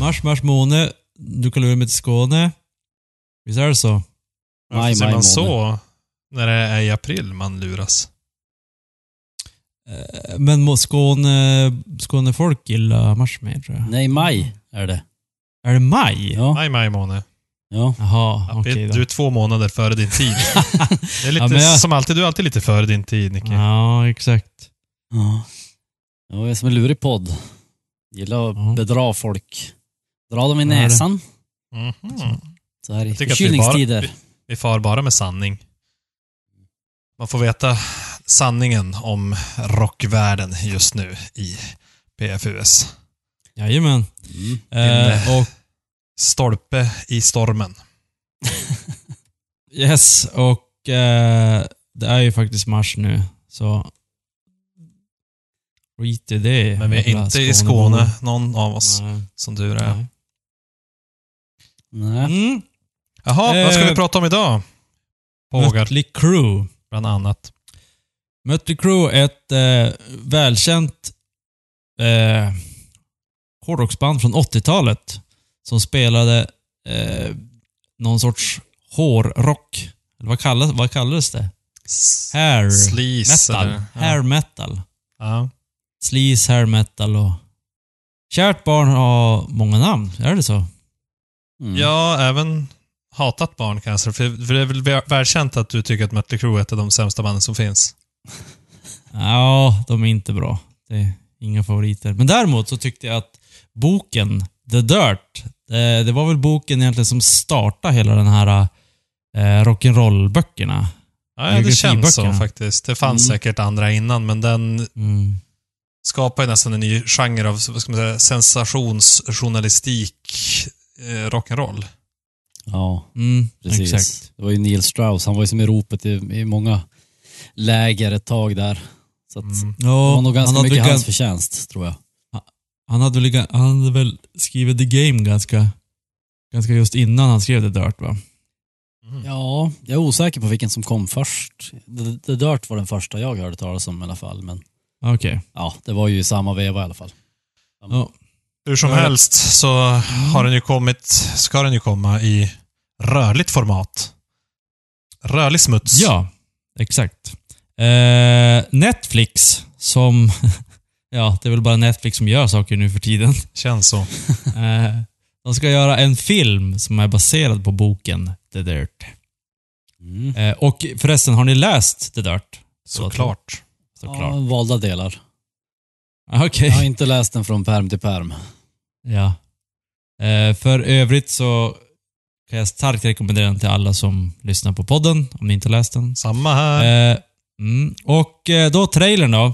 Mars, mars, måne. Du kan lura mig till Skåne. Visst är det så? Varför Maj, säger maj man så när det är i april man luras? Eh, Men må- Skåne, Skånefolk gillar mars mer tror jag. Nej, maj är det. Är det maj? Ja. Maj, maj månad. ja. Jaha, Ja, okej du då. är två månader före din tid. Det är lite Ja, jag- som alltid, du är alltid lite före din tid, Nicke. Ja, exakt. Ja. Jag är som en lurig podd. Gillar att Ja. bedra folk. Dra dem i det- näsan. Mhm. Så här i att vi bara- förkylningstider. Vi far bara med sanning. Man får veta sanningen om rockvärlden just nu i PFUS. Jajamän. Mm. Eh, och Stolpe i stormen. yes, och eh, det är ju faktiskt mars nu, så skit i det. Men vi är inte i. Skåne, någon av oss, Nej. som du är. Nej. Mm. Jaha, vad ska Eh, vi prata om idag? Pågar, Mötley Crüe. bland annat. Mötley Crüe är ett eh, välkänt eh, hårdrocksband från 80-talet som spelade eh, någon sorts hårrock. Eller vad kallades, vad kallades det? Hair Sleaze. metal. eller- Ja. Hair metal. Ja. Sleaze, hair metal och... Kärt barn har många namn, är det så? Mm. ja, även hatat barncancer. För, för det är väl väl- välkänt att du tycker att Mötley Crüe är ett av de sämsta banden som finns. Ja, de är inte bra. Det är inga favoriter. Men däremot så tyckte jag att boken, The Dirt, eh, det var väl boken egentligen som startade hela den här eh, rock'n'roll-böckerna. Ja, det känns så faktiskt. Det fanns Mm. säkert andra innan, men den Mm. Skapar ju nästan en ny genre av vad ska man säga, sensationsjournalistik, eh, rock'n'roll. Ja, Mm, precis. exakt. Det var ju Neil Strauss. Han var ju som i ropet i, i många läger ett tag där. Så att Mm. det var nog ganska hade mycket hans förtjänst, tror jag. han, hade väl, han hade väl skrivit The Game ganska, ganska just innan han skrev The Dirt va? Mm. Ja, jag är osäker på vilken som kom först. The, The Dirt var den första jag hörde talas om i alla fall. Men Okej. ja, det var ju i samma veva i alla fall. Ja. Hur som helst så har den ju kommit, ska den ju komma i rörligt format. Rörlig smuts. Ja, exakt. Eh, Netflix, som... ja, det är väl bara Netflix som gör saker nu för tiden. Känns så. Eh, de ska göra en film som är baserad på boken The Dirt. Mm. Eh, och förresten, har ni läst The Dirt? Såklart. Såklart. Ja, valda delar. Ah, Okej. Jag har inte läst den från perm till perm. Ja. Eh, för övrigt så kan jag starkt rekommendera den till alla som lyssnar på podden, om ni inte läst den. Samma här. Eh, mm. Och eh, då trailern då.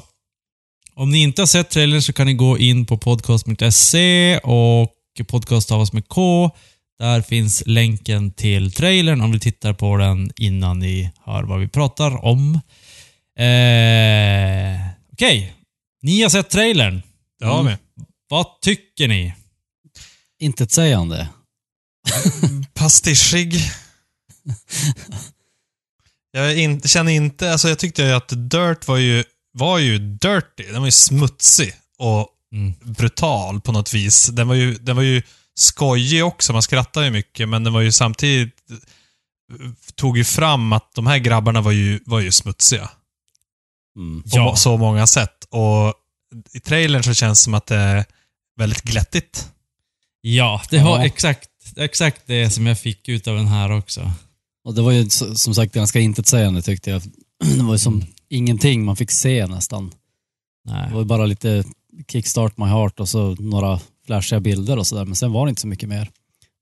Om ni inte har sett trailern så kan ni gå in på podcast.se och podcast stavas med K. Där finns länken till trailern om ni tittar på den innan ni hör vad vi pratar om. Eh, Okej, ni har sett trailern. Det har vi. Vad tycker ni? Intetsägande. Pastischig. Jag in, känner inte, alltså jag tyckte ju att Dirt var ju, var ju dirty. Den var ju smutsig och Mm. brutal på något vis. Den var ju, den var ju skojig också, man skrattade ju mycket, men den var ju samtidigt tog ju fram att de här grabbarna var ju, var ju smutsiga. Mm. På Ja. må- så många sätt. Och i trailern så känns det som att det är väldigt glättigt. Ja, det var Ja. exakt, exakt det som jag fick ut av den här också. Och det var ju som sagt ganska intetsägande tyckte jag. Det var ju som Mm. ingenting man fick se nästan. Nej. Det var ju bara lite Kickstart My Heart och så några flashiga bilder och sådär. Men sen var det inte så mycket mer.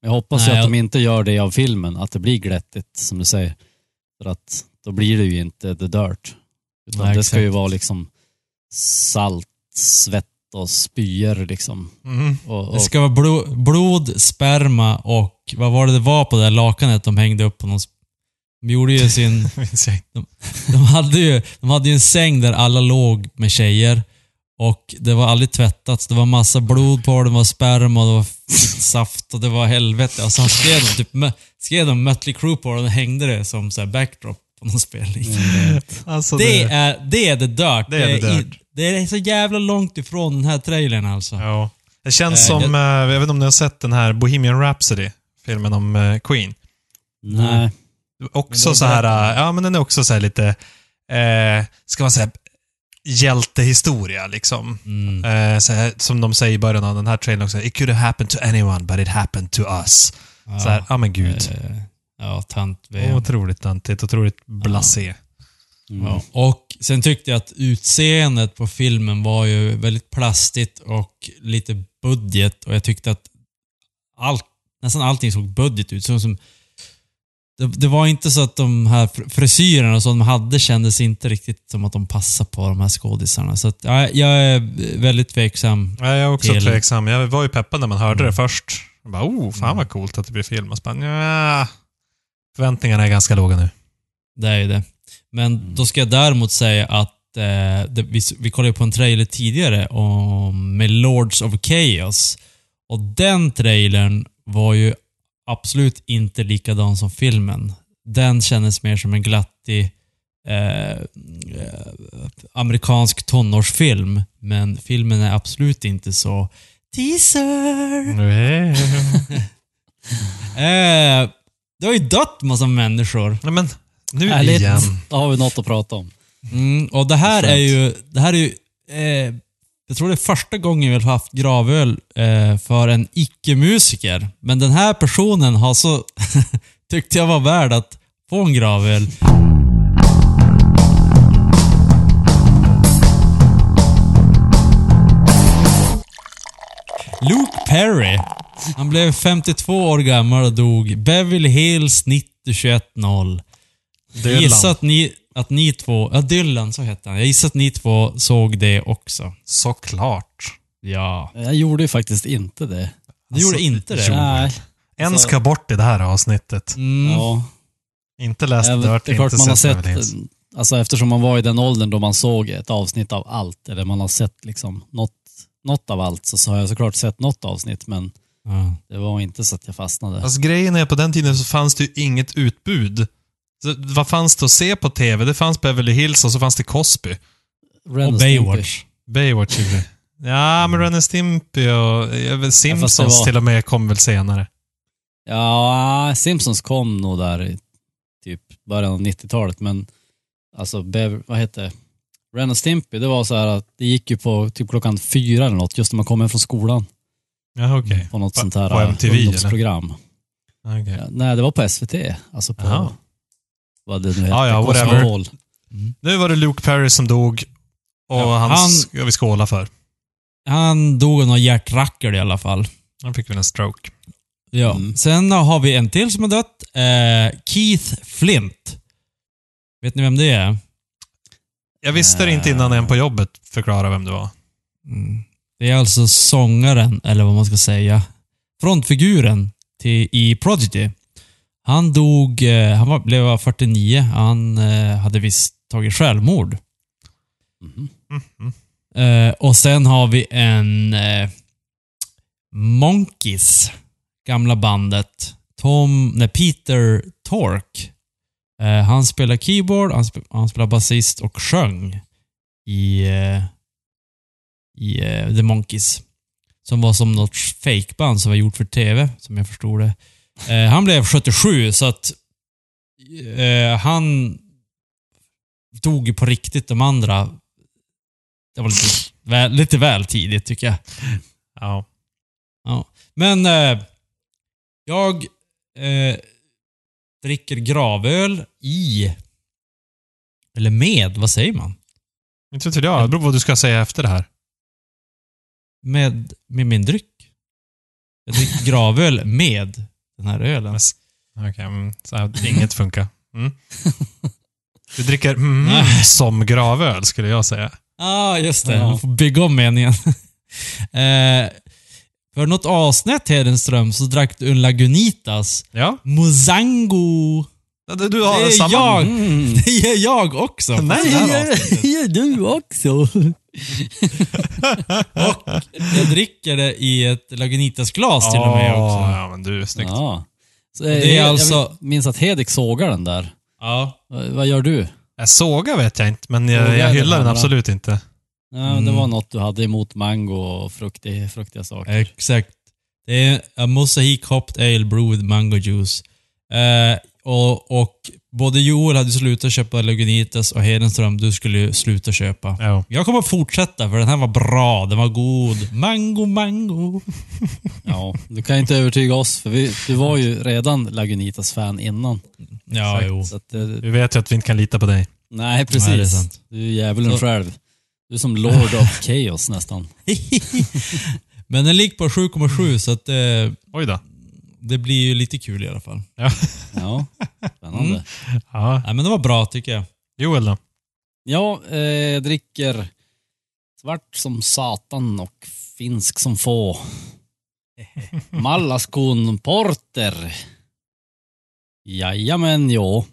Men jag hoppas ju Nej, att jag- de inte gör det av filmen, att det blir glättigt som du säger. För att då blir det ju inte the dirt. Utan Nej, det ska ju vara liksom salt, svett och spyor liksom. Mm. Och, Det och, ska vara blod, blod, sperma och vad var det det var på det där lakanet de hängde upp på någon... De gjorde ju sin... Jag. De hade ju, de hade ju en säng där alla låg med tjejer. Och det var aldrig tvättat. Så det var massa blod på det, det var sperma, och det var saft och det var helvete. Och så skrev de, typ, skrev de Mötley Crüe på det och hängde det som så här backdrop på någon spelning. Alltså, Det är, det är the dirt. Det är the dirt. det är så jävla långt ifrån den här trailern alltså. Ja. Det känns Eh, som, eh, jag vet inte om ni har sett den här Bohemian Rhapsody, filmen om eh, Queen. nej. Också så här, ja men den är också så här lite, eh, ska man säga, hjältehistoria liksom. Mm. Eh, här, som de säger i början av den här trailern också, It could have happened to anyone but it happened to us. Ja. Så här, ja men gud. Eh, Ja, tant VM. Otroligt töntigt, otroligt blasé. Mm. Ja. Och sen tyckte jag att utseendet på filmen var ju väldigt plastigt och lite budget. Och jag tyckte att allt, nästan allting såg budget ut. Så som, det, det var inte så att de här fr- frisyrerna som de hade kändes inte riktigt som att de passade på de här skådisarna. Så att, ja, jag är väldigt tveksam. Ja, jag är också Till- tveksam. Jag var ju peppad när man hörde Mm. det först. Jag bara, oh, fan vad coolt att det blir film. Och så bara, nja, Förväntningarna är ganska låga nu. Det är ju det. Men då ska jag däremot säga att eh, det, vi, vi kollade ju på en trailer tidigare om, med Lords of Chaos. Och den trailern var ju absolut inte likadan som filmen. Den kändes mer som en glattig eh, eh, amerikansk tonårsfilm. Men filmen är absolut inte så Teaser! Eh, det har ju dött massa människor. Nej, men nu Härligt. igen. Då har vi något att prata om. Mm, och det här är ju, det här är ju, eh, jag tror det är första gången vi har haft gravöl eh, för en icke-musiker. Men den här personen har så, tyckte jag var värd att få en gravöl. Luke Perry. Han blev 52 år gammal och dog. Beverly Hills 9021-0. Jag Dylan. gissar att ni, att ni två, ja Dylan så hette han. Jag gissar att ni två såg det också. Såklart. Ja. Jag gjorde ju faktiskt inte det. Du gjorde inte det? jo. Nej. En Alltså- ska bort i det här avsnittet. Mm. Ja. Inte läst Jag vet, Dirt, det är klart inte man har sett sett, Beverly Hills. alltså eftersom man var i den åldern då man såg ett avsnitt av allt, eller man har sett liksom något, något av allt, så, så har jag såklart sett något avsnitt, men Ja. det var inte så att jag fastnade. Alltså grejen är på den tiden så fanns det ju inget utbud. Så, vad fanns det att se på TV? Det fanns Beverly Hills och så fanns det Cosby. Ren Och. Baywatch. Baywatch gjorde det. Ja, men Ren and Stimpy och Simpsons var- till och med kom väl senare. Ja, Simpsons kom nog där i typ början av 90-talet, men alltså, Bev, vad heter det? Ren och Stimpy, det var så här att det gick ju på typ klockan fyra eller något, just när man kom hem från skolan. Ja, okej. På något På- sånt här på MTV, ungdomsprogram. Okej. Ja, nej, det var på SVT. Alltså på Jaha. vad det nu heter. Ja, ja, whatever. Cosmopol. Nu var det Luke Perry som dog och Ja, han, han- ska vi skåla för. Han dog av någon hjärtrackare i alla fall. Han fick väl en stroke. Ja. Mm. Sen har vi en till som har dött. Eh, Keith Flint. Vet ni vem det är? Jag visste det inte innan en på jobbet förklarade vem det var. Mm. Det är alltså sångaren, eller vad man ska säga, frontfiguren till, i Prodigy. Han dog, eh, han var, blev 49. Han eh, hade visst tagit självmord. Mhm. Mhm. Eh, och sen har vi en eh, Monkeys, gamla bandet. Tom, nej, Peter Tork. Eh, han spelar keyboard, han, sp han spelar basist och sjöng i, i eh, The Monkeys. Som var som något fakeband som var gjort för TV, som jag förstod det. Eh, han blev 77, så att eh, han dog ju på riktigt. De andra, det var lite väl, lite väl tidigt tycker jag. Ja. Ja. Men eh, jag eh, dricker gravöl i, eller med, vad säger man? Inte vet jag. Det beror på vad du ska säga efter det här. Med, med min dryck. Jag dricker gravöl med den här ölen. Okej, mm, så inget funkar. Mm. Du dricker mm, som gravöl, skulle jag säga. Ja, ah, just det. Ja. Man får bygga om meningen. Eh, för något avsnitt Hedenström så drack du en Lagunitas Ja, Mozango. du du har Det är samma. jag. Mm. Det är jag också. Nej. Det. Ja, du också. Jag dricker det i ett Lagunitas-glas till och med också. Ja, men du, snyggt. Ja. Så, det är jag, alltså- Jag minns att Hedik sågar den där. Ja. Vad, vad gör du? Jag såga vet jag inte, men jag, jag hyllar den andra. absolut inte. Ja, Mm. Det var något du hade emot mango och fruktig, fruktiga saker. Exakt. Det är a Mosaic Hopped Ale Brewed with Mango Juice. Eh, och, och både Joel hade slutat köpa Lagunitas och Hedenström, du skulle ju sluta köpa. Ja. Jag kommer att fortsätta för den här var bra, den var god. Mango, mango. Ja, du kan inte övertyga oss, för vi, du var ju redan Lagunitas-fan innan. Ja, Exakt. jo. Så att, eh, Vi vet ju att vi inte kan lita på dig. nej, precis. Nej, det är sant. Du är djävulen själv. Du är som Lord of Chaos nästan. Men den ligger på 7,7 så att det, Oj då. Det blir ju lite kul i alla fall. Ja, spännande. Mm. Ja. Nej, men det var bra tycker jag. Joel då? Ja, eh, jag dricker svart som satan och finsk som få. Mallaskon Porter. Jajamän, jo.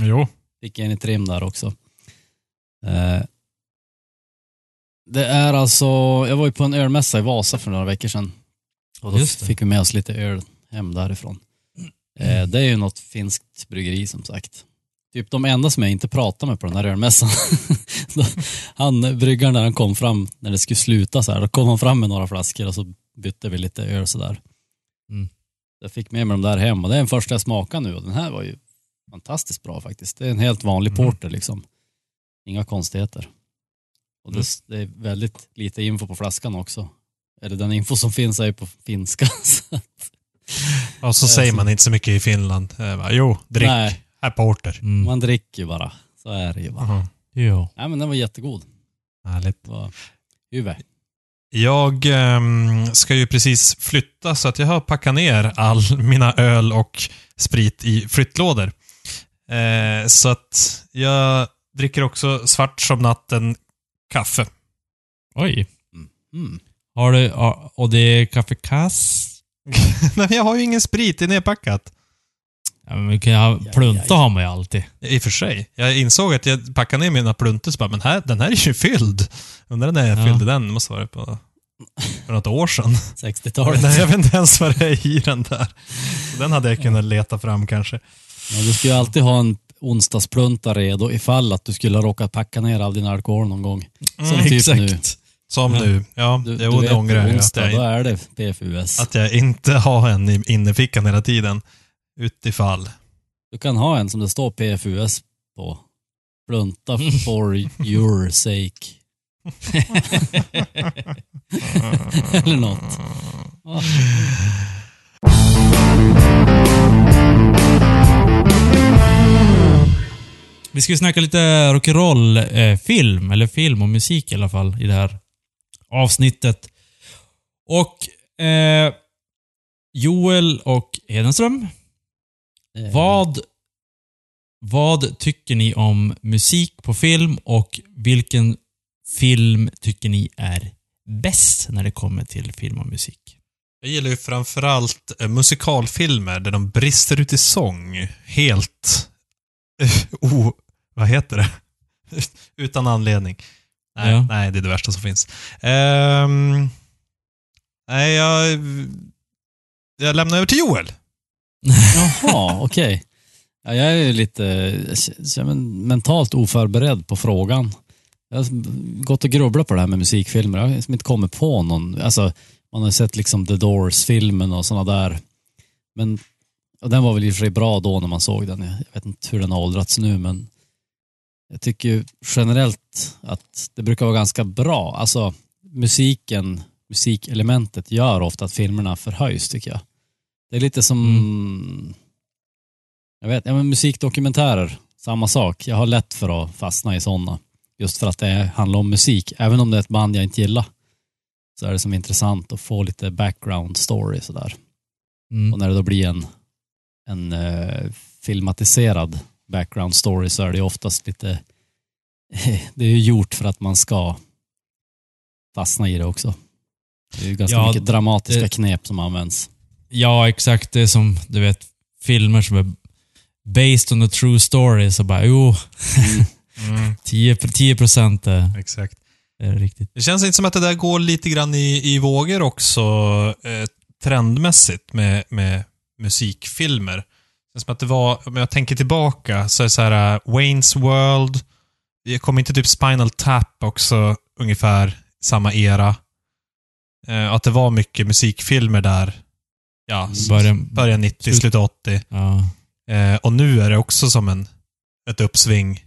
Jo. Fick en i trim där också. Eh, det är alltså, jag var ju på en ölmässa i Vasa för några veckor sedan. Och då fick vi med oss lite öl hem därifrån. Eh, det är ju något finskt bryggeri som sagt. Typ de enda som jag inte pratade med på den här ölmässan. Han, bryggaren när han kom fram, när det skulle sluta så här, då kom han fram med några flaskor och så bytte vi lite öl sådär. Mm. Jag fick med mig dem där hem och det är den första jag smakar nu och den här var ju fantastiskt bra faktiskt. Det är en helt vanlig Mm. porter liksom. Inga konstigheter. Och det, det är väldigt lite info på flaskan också. Eller den info som finns är ju på finska. Så att, Och så Eh, säger man inte så mycket i Finland. Eh, Jo, drick. Nej. Här porter. Mm. man dricker ju bara. Så är det ju bara. Ja. Nej men den var jättegod. Härligt. Huvud. Jag ehm, ska ju precis flytta så att jag har packat ner all mina öl och sprit i flyttlådor. Eh, så att jag dricker också svart som natten kaffe. Oj. Mm. Har du, ja, och det är kaffekass? Nej, men jag har ju ingen sprit, det är nedpackat. Ja, men vi kan ju ha, Ja, plunta ja, ja. har man ju alltid. I och för sig. Jag insåg att jag packade ner mina pluntor så bara, men här, den här är ju fylld. Undrar när jag Ja. fyllde den, det måste vara på för något år sedan. 60-talet. Nej, jag vet inte ens vad det är i den där. Så den hade jag kunnat leta fram kanske. Ja, du ska ju alltid ha en onsdagsplunta redo ifall att du skulle ha råkat packa ner all din alkohol någon gång. Som Mm, typ exakt. Som Ja. nu. Ja, Du, jo, du det ångrar jag. då är det PFUS. att jag inte har en i innerfickan hela tiden. Utifall. Du kan ha en som det står PFUS på. Plunta for your sake. Eller något. Vi ska ju snacka lite rock'n'roll-film, eller film och musik i alla fall, i det här avsnittet. Och eh, Joel och Hedenström, Eh, vad, vad tycker ni om musik på film och vilken film tycker ni är bäst när det kommer till film och musik? Jag gillar ju framförallt eh, musikalfilmer där de brister ut i sång helt... oh, vad heter det? Utan anledning. Nej, Ja. nej, det är det värsta som finns. Ehm, nej, jag... Jag lämnar över till Joel. Jaha, okej. Ja, jag är ju lite mig mentalt oförberedd på frågan. Jag har gått och grubblat på det här med musikfilmer. Jag har liksom inte kommit på någon. Alltså, man har sett liksom The Doors-filmen och sådana där. Men och den var väl i och för sig bra då när man såg den. Jag vet inte hur den har åldrats nu, men jag tycker ju generellt att det brukar vara ganska bra. Alltså musiken, musikelementet gör ofta att filmerna förhöjs tycker jag. Det är lite som, jag vet, ja, men musikdokumentärer, samma sak. Jag har lätt för att fastna i sådana. Just för att det handlar om musik. Även om det är ett band jag inte gillar. Så är det som intressant att få lite background story sådär. Mm. Och när det då blir en, en eh, filmatiserad background story så är det oftast lite, det är ju gjort för att man ska fastna i det också. Det är ju ganska Ja, mycket dramatiska det- knep som används. Ja, exakt. Det är som, du vet, filmer som är based on a true story. Så bara, jo, Mm, 10, 10 procent är, exakt. är riktigt. Det känns inte som att det där går lite grann i, i vågor också eh, trendmässigt med, med musikfilmer. Känns som att det var, om jag tänker tillbaka, så är det så här uh, Wayne's World, det kom inte typ Spinal Tap också ungefär samma era? Eh, att det var mycket musikfilmer där, ja, Början, början 90, Slut- slutet 80. ja. Eh, och nu är det också som en, ett uppsving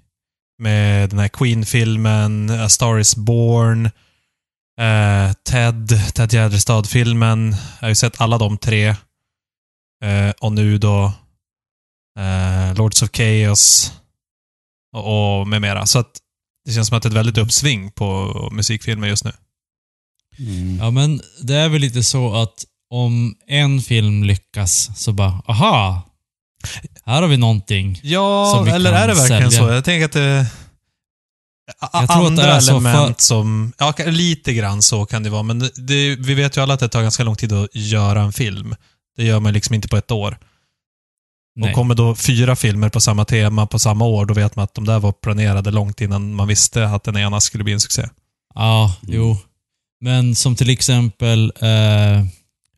med den här Queen-filmen, A Star Is Born, eh, Ted, Ted Gärdestad-filmen. Jag har ju sett alla de tre. Och nu då eh, Lords of Chaos och, och med mera. Så att det känns som att det är ett väldigt uppsving på musikfilmer just nu. Mm. ja, men det är väl lite så att om en film lyckas så bara, aha! Här har vi någonting. Ja, Som vi eller kan är det verkligen sälja. så? Jag tänker att det... Jag tror att andra det är så element för- som... Ja, lite grann så kan det vara, men det, det, vi vet ju alla att det tar ganska lång tid att göra en film. Det gör man liksom inte på ett år. Nej. Och kommer då fyra filmer på samma tema på samma år, då vet man att de där var planerade långt innan man visste att den ena skulle bli en succé. Ja, jo. Men som till exempel, eh,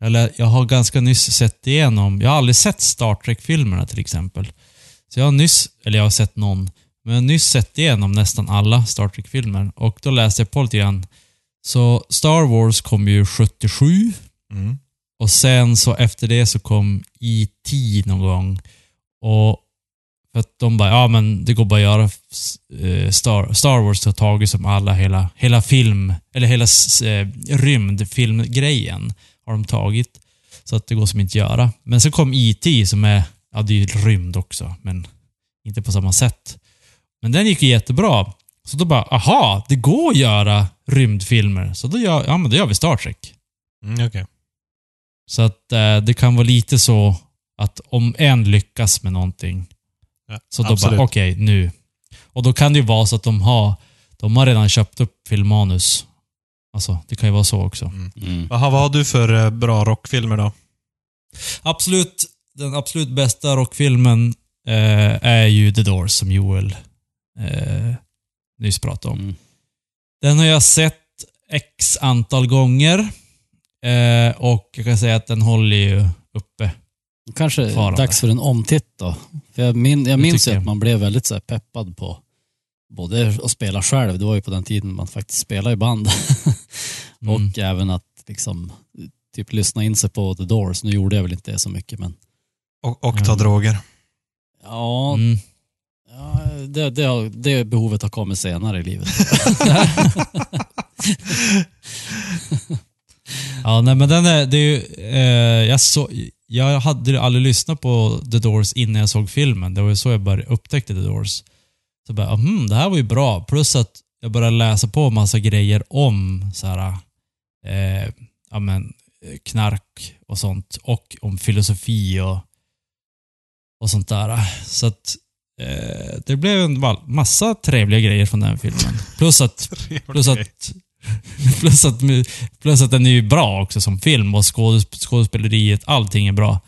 eller jag har ganska nyss sett igenom, jag har aldrig sett Star Trek-filmerna till exempel. Så jag har nyss, eller jag har sett någon, men jag har nyss sett igenom nästan alla Star Trek-filmer. Och då läste jag på lite grann. Så Star Wars kom ju 77 Mm och sen så efter det så kom E.T. någon gång. Och för att de bara, ja men det går bara att göra eh, Star, Star Wars har tagit som alla, hela, hela film, eller hela eh, rymdfilmgrejen har de tagit. Så att det går som inte att göra. Men sen kom E.T. som är, ja det är ju rymd också, men inte på samma sätt. Men den gick ju jättebra. Så då bara, aha, det går att göra rymdfilmer. Så då gör, ja men då gör vi Star Trek. Mm, okej. Så att eh, det kan vara lite så att om en lyckas med någonting, Ja, så då absolut. bara, okej, nu. Och då kan det ju vara så att de har, de har redan köpt upp filmmanus. Alltså, det kan ju vara så också. Mm. Mm. Jaha, vad har du för eh, bra rockfilmer då? Absolut, den absolut bästa rockfilmen eh, är ju The Doors, som Joel eh, nyss pratade om. Mm. Den har jag sett x antal gånger. Eh, och jag kan säga att den håller ju uppe. Kanske Farande. dags för en omtitt då. För jag, min, jag minns ju att man blev väldigt så här peppad på både att spela själv, det var ju på den tiden man faktiskt spelade i band. Mm. och även att liksom typ lyssna in sig på The Doors. Nu gjorde jag väl inte det så mycket men Och, och ta Mm. droger. ja, Mm. ja det, det, det behovet har kommit senare i livet. Ja, nej men den är, det är ju, eh, jag, så, jag hade aldrig lyssnat på The Doors innan jag såg filmen. Det var ju så jag började upptäckte The Doors. Så bara, hmm, det här var ju bra. Plus att jag började läsa på massa grejer om så här, eh, ja men, eh, knark och sånt. Och om filosofi och, och sånt där. Så att eh, det blev en ma- massa trevliga grejer från den filmen. Plus att Plus att, plus, att, plus att den är ju bra också som film och skådes, skådespeleriet, allting är bra.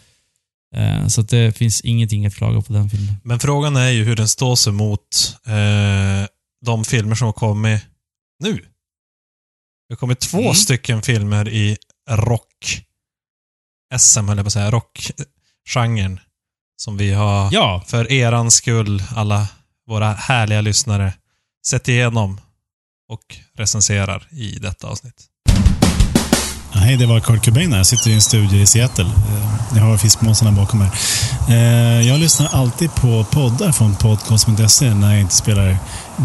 Eh, så att det finns ingenting att klaga på den filmen. Men frågan är ju hur den står sig mot eh, de filmer som har kommit nu. Det har kommit två Mm. stycken filmer i rock SM, höll jag på att säga, rockgenren. Som vi har, Ja, för eran skull, alla våra härliga lyssnare, sett igenom och recenserar i detta avsnitt. Ja, hej, det var Kurt Cobain här. Jag sitter i en studio i Seattle. Eh, Jag har fiskmåsarna bakom här. Eh, Jag lyssnar alltid på poddar från podcast.se när jag inte spelar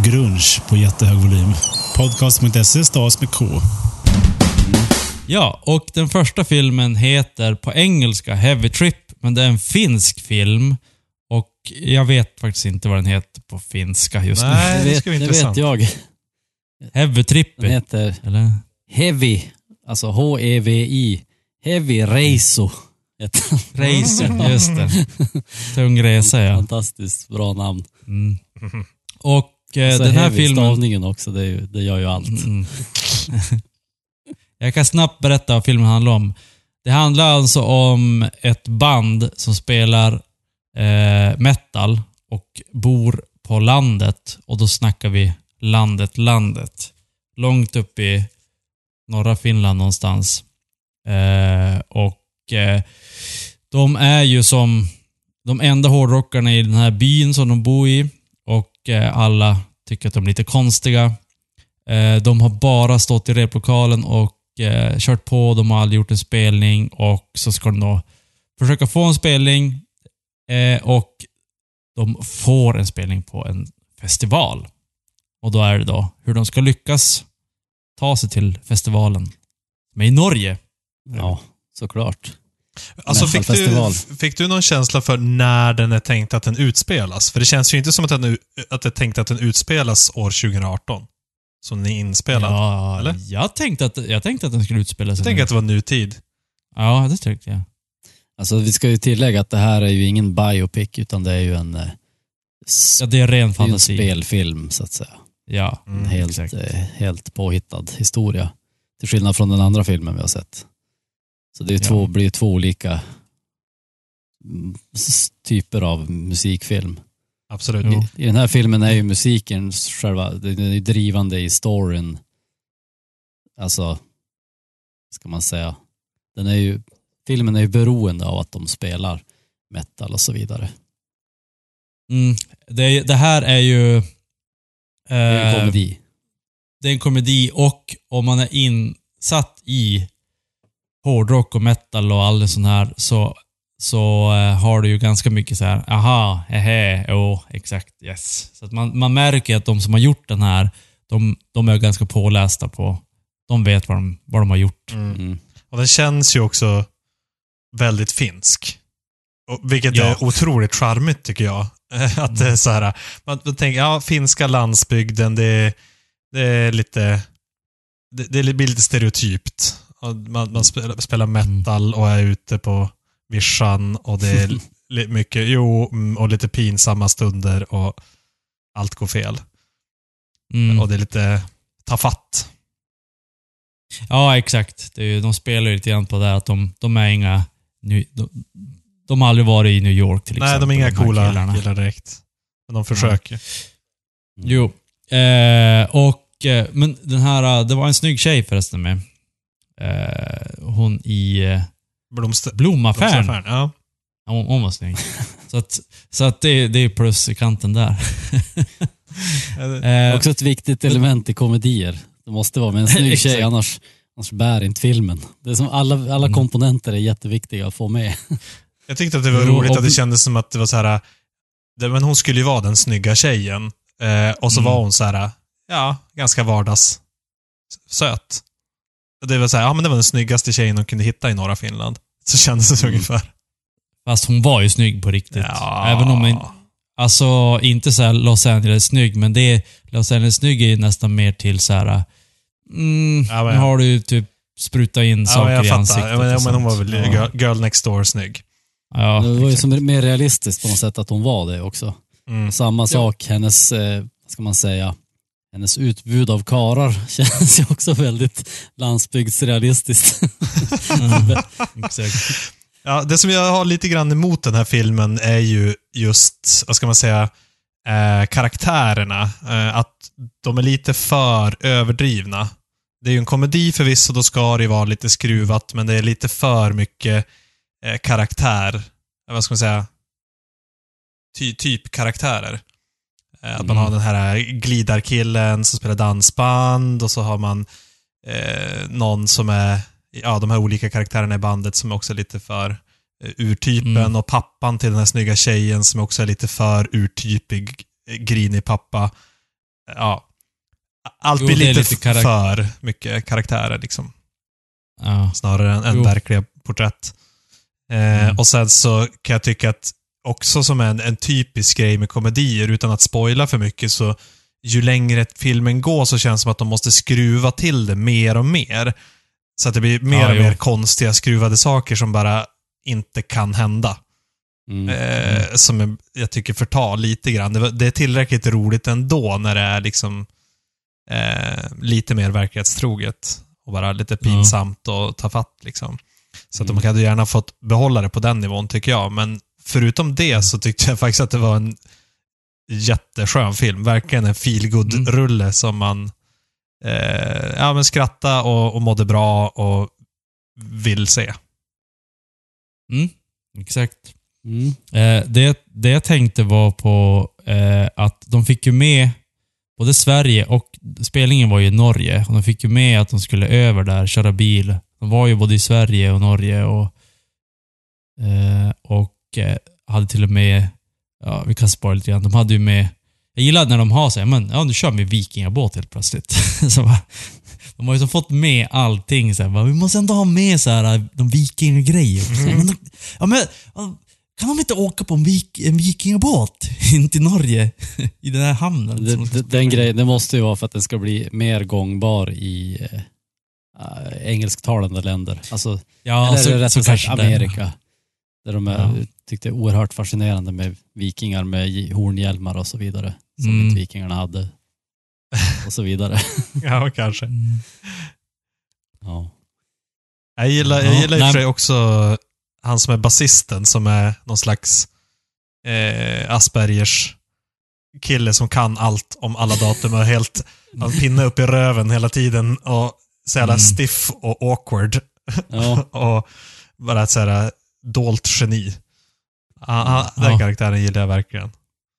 grunge på jättehög volym. Podcast.se stavas med K. ja, och den första filmen heter på engelska Heavy Trip, men det är en finsk film. Och jag vet faktiskt inte vad den heter på finska just Nej, det ska bli det intressant. vet jag. Heavy Trip, Den heter eller? Heavy, alltså H-E-V-I. Heavy Reiso. heter den. Racer, just det. Tung resa, ja. Fantastiskt bra namn. Mm. Och eh, Så den här filmen... stavningen också, det, är ju, det gör ju allt. Mm. Jag kan snabbt berätta vad filmen handlar om. Det handlar alltså om ett band som spelar eh, metal och bor på landet. Och då snackar vi landet, landet. Långt upp i norra Finland någonstans. Eh, och eh, de är ju som de enda hårdrockarna i den här byn som de bor i. Och eh, alla tycker att de är lite konstiga. Eh, de har bara stått i replokalen och eh, kört på. De har aldrig gjort en spelning och så ska de då försöka få en spelning. Eh, och de får en spelning på en festival. Och då är det då hur de ska lyckas ta sig till festivalen. Men i Norge. Ja, såklart. Alltså fick du, fick du någon känsla för när den är tänkt att den utspelas? För det känns ju inte som att, den, att det är tänkt att den utspelas år 2018. Som den är inspelad. Ja, eller? Jag tänkte, att, jag tänkte att den skulle utspela sig Jag tänker nu. att det var nutid. Ja, det tyckte jag. Alltså vi ska ju tillägga att det här är ju ingen biopic utan det är ju en, eh, Ja, det är ren det är en fantasi. spelfilm så att säga. Ja, En helt, exakt. eh, helt påhittad historia. Till skillnad från den andra filmen vi har sett. Så det är ju Ja. två, blir två olika mm, typer av musikfilm. Absolut. I, I den här filmen är ju musiken själva, den är ju drivande i storyn. Alltså, ska man säga. Den är ju, filmen är ju beroende av att de spelar metal och så vidare. Mm, det, det här är ju... Det är en eh, komedi. det är en komedi och om man är insatt i hårdrock och metal och all sån här så, så eh, har du ju ganska mycket så här, aha, hehe, jo, exakt, yes. Så att man, man märker att de som har gjort den här, de, de är ganska pålästa på, de vet vad de, vad de har gjort. Mm. Mm. Och den känns ju också väldigt finsk. Vilket Ja. är otroligt charmigt tycker jag. Att det är så här, man, man tänker, ja, finska landsbygden, det, är- det är lite, det, det blir lite stereotypt. Man, man spelar, spelar metal och är ute på vischan och det är mycket, jo, mm, och lite pinsamma stunder och allt går fel. Mm. Och det är lite tafatt. Ja, exakt. Det är ju, de spelar ju lite grann på det att de, de är inga... Ny, de, de har aldrig varit i New York till Nej, exempel. de är inga här coola killarna. killar direkt. Men de försöker. Jo. Eh, och, eh, men den här, eh, det var en snygg tjej förresten med. Eh, hon i eh, Blomster, Blomaffären. blomsteraffären, Ja. Hon, hon var snygg. så att, så att det, det är plus i kanten där. eh, Också ett viktigt element i komedier. Det måste vara med en snygg tjej, annars, annars bär inte filmen. Det är som alla, alla Mm. komponenter är jätteviktiga att få med. Jag tyckte att det var Jo, roligt att det kändes som att det var så här. Men hon skulle ju vara den snygga tjejen. Eh, och så Mm. var hon så här, ja, ganska vardags söt. Och det var så här, ja men det var den snyggaste tjejen hon kunde hitta i norra Finland. Så kändes det Mm. ungefär. fast hon var ju snygg på riktigt. Ja. Även om hon, alltså inte så Los Angeles snygg, men det, Los Angeles snygg är ju nästan mer till så här. Mm, Ja, men- nu har du typ sprutat in Ja, saker jag i fattar. ansiktet. Ja, men, men hon var väl Ja. girl next door snygg. Ja, det var ju exakt. som mer realistiskt på något sätt att hon var det också. Mm. Samma sak, hennes, eh, vad ska man säga, hennes utbud av karar känns ju också väldigt landsbygdsrealistiskt. Mm, exakt. Ja, det som jag har lite grann emot den här filmen är ju just, vad ska man säga, eh, karaktärerna. Eh, att de är lite för överdrivna. Det är ju en komedi förvisso, då ska det ju vara lite skruvat, men det är lite för mycket eh, karaktär. Eh, vad ska man säga? Ty, typ karaktärer. Eh, att man Mm. har den här glidarkillen som spelar dansband och så har man eh, någon som är, ja, de här olika karaktärerna i bandet som också är lite för eh, urtypen Mm. och pappan till den här snygga tjejen som också är lite för urtypig, eh, grinig pappa. Ja. Allt Jo, blir lite, lite för mycket karaktärer liksom. Ja. Snarare än, än verkliga porträtt. Eh, Mm. Och sen så kan jag tycka att också som en, en typisk grej med komedier, utan att spoila för mycket, så ju längre filmen går så känns det som att de måste skruva till det mer och mer. Så att det blir mer Ja, och jo. mer konstiga skruvade saker som bara inte kan hända. Mm. Eh, som jag- jag tycker förtar lite grann. Det, det är tillräckligt roligt ändå när det är liksom eh, lite mer verklighetstroget. och bara lite pinsamt och ta fatt liksom. Så att de hade gärna fått behålla det på den nivån tycker jag. Men förutom det så tyckte jag faktiskt att det var en jätteskön film. Verkligen en feelgood rulle som man eh, ja, men skratta och, och mådde bra och vill se. Mm, exakt. Mm. Eh, det, det jag tänkte var på eh, att de fick ju med både Sverige och spelningen var ju i Norge. Och de fick ju med att de skulle över där, köra bil. De var ju både i Sverige och Norge och, eh, och eh, hade till och med, ja vi kan spoila lite grann, de hade ju med jag gillar när de har så här, men ja nu kör vi vikingabåt helt plötsligt. så bara, de har ju så fått med allting så här, bara, vi måste ändå ha med så här, de vikingagrejer. Men de, ja, men, kan de inte åka på en, vik, en vikingabåt in till Norge? I den här hamnen? den i? grejen, det måste ju vara för att den ska bli mer gångbar i äh, engelsktalande länder. Alltså, Ja, eller så, rättare så sagt. Amerika. Där de är, Ja. tyckte det är oerhört fascinerande med vikingar med hornhjälmar och så vidare. Som Mm. inte vikingarna hade. Och så vidare. Ja, kanske. Mm. Ja. Jag gillar, jag Ja, gillar i och för sig också han som är basisten som är någon slags eh, Aspergers kille som kan allt om alla datum och är helt har en pinne upp i röven hela tiden och så jävla Mm. stiff och awkward. Ja. och bara ett så här dolt geni. Ah, ah, den Ja. karaktären gillar jag verkligen.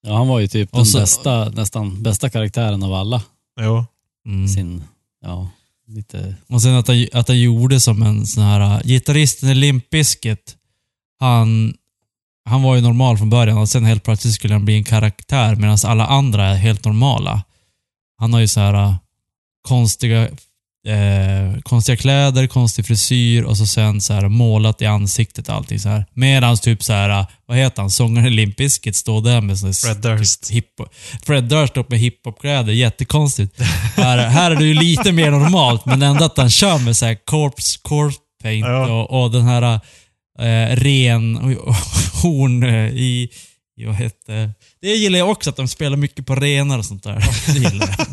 ja, han var ju typ den så- bästa, nästan bästa karaktären av alla. Jo. Mm. Sin, ja, lite, Och sen att han, att han gjorde som en sån här... uh, Gitarristen i Limp Bizkit, han, han var ju normal från början och sen helt plötsligt skulle han bli en karaktär medan alla andra är helt normala. Han har ju så här uh, konstiga, eh, konstiga kläder, konstig frisyr och så sen så här målat i ansiktet och allting så här. Medans typ så här, vad heter han, sångaren i Limp Bizkit står där med sån Fred Durst. Typ hip Fred Durst står med hiphopkläder, jättekonstigt. här, här är det ju lite mer normalt, men ändå att han kör med så här corpse, corpse paint Ja. och, och den här eh, ren horn eh, i, vad hette Det gillar jag också, att de spelar mycket på renar och sånt där. Det gillar jag.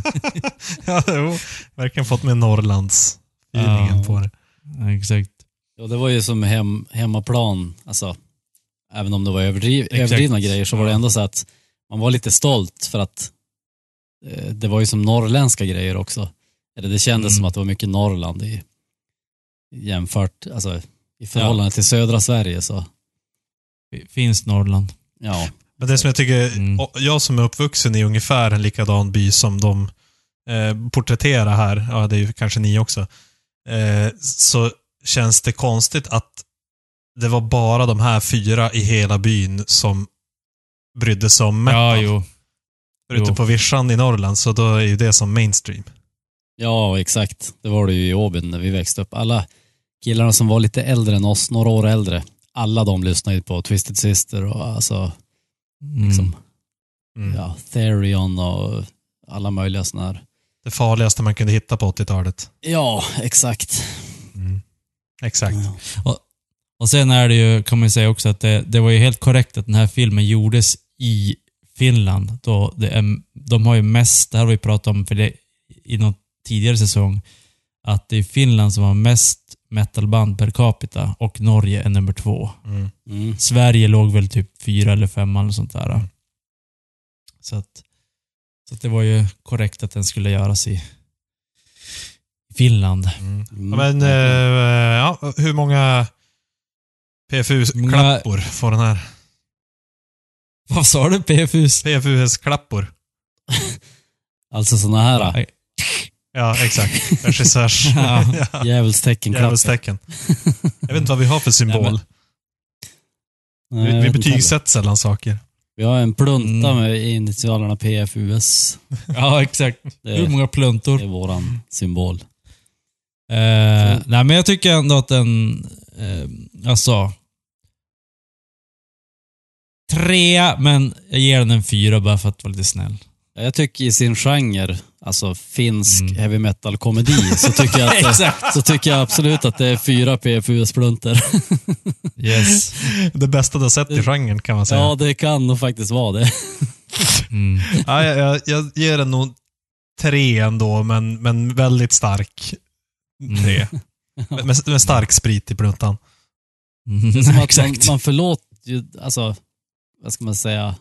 ja, jo. Verkligen fått med Norrlands feelingen Ja. på det. Ja, exakt. ja, det var ju som hem, hemmaplan, alltså, även om det var överdriv, överdrivna grejer så var det Ja. ändå så att man var lite stolt för att eh, det var ju som norrländska grejer också. Eller det kändes Mm. som att det var mycket Norrland i, jämfört, alltså i förhållande till södra Sverige så, Finns Norrland. Ja. Men det som jag tycker, Mm. jag som är uppvuxen i ungefär en likadan by som de eh, porträtterar här, ja det är ju kanske ni också, eh, så känns det konstigt att det var bara de här fyra i hela byn som brydde sig om metal. Ja, jo. Ute jo. på vischan i Norrland, så då är ju det som mainstream. Ja, exakt. Det var det ju i Åbyn när vi växte upp. Alla killarna som var lite äldre än oss, några år äldre, alla de lyssnade ju på Twisted Sister och alltså, Mm. liksom, Mm. ja, Therion och alla möjliga sådana här. Det farligaste man kunde hitta på 80-talet. Ja, exakt. Exakt. Ja. Och sen är det ju, kan man ju säga också att det, det var ju helt korrekt att den här filmen gjordes i Finland. Då det är, de har ju mest, det här har vi pratat om för det, i någon tidigare säsong, att det är Finland som har mest metalband per capita och Norge är nummer två. Mm. Mm. Sverige låg väl typ fyra eller femma eller sånt där. Mm. Så att, så att det var ju korrekt att den skulle göras i Finland. Mm. Mm. Ja, men, eh, ja, hur många PFU-klappor får den här? Vad sa du? PFUs? PFUS-klappor. Alltså sådana här Nej. Ja, exakt. Regissörs... Ja. ja. djävulstecken Djävulstecken. Jag vet inte vad vi har för symbol. Nej, vi vi betygsätter sällan saker. Vi har en plunta Mm. med initialerna PFUS. Ja, exakt. Det Hur är, många pluntor? det är våran symbol. Eh, nej, men jag tycker ändå att den, eh, alltså, trea, men jag ger den en fyra bara för att vara lite snäll. Jag tycker i sin genre, alltså finsk Mm. heavy metal-komedi, så, tycker jag att det- Exakt. så tycker jag absolut att det är fyra PFUS-pluntor. Yes. Det bästa du har sett i genren kan man säga. Ja, det kan nog faktiskt vara det. Mm. Ja, jag, jag, jag ger den nog tre ändå, men, men väldigt stark. tre. med, med stark sprit i pluntan. Mm, Det är som att man, man förlåter ju, alltså, vad ska man säga?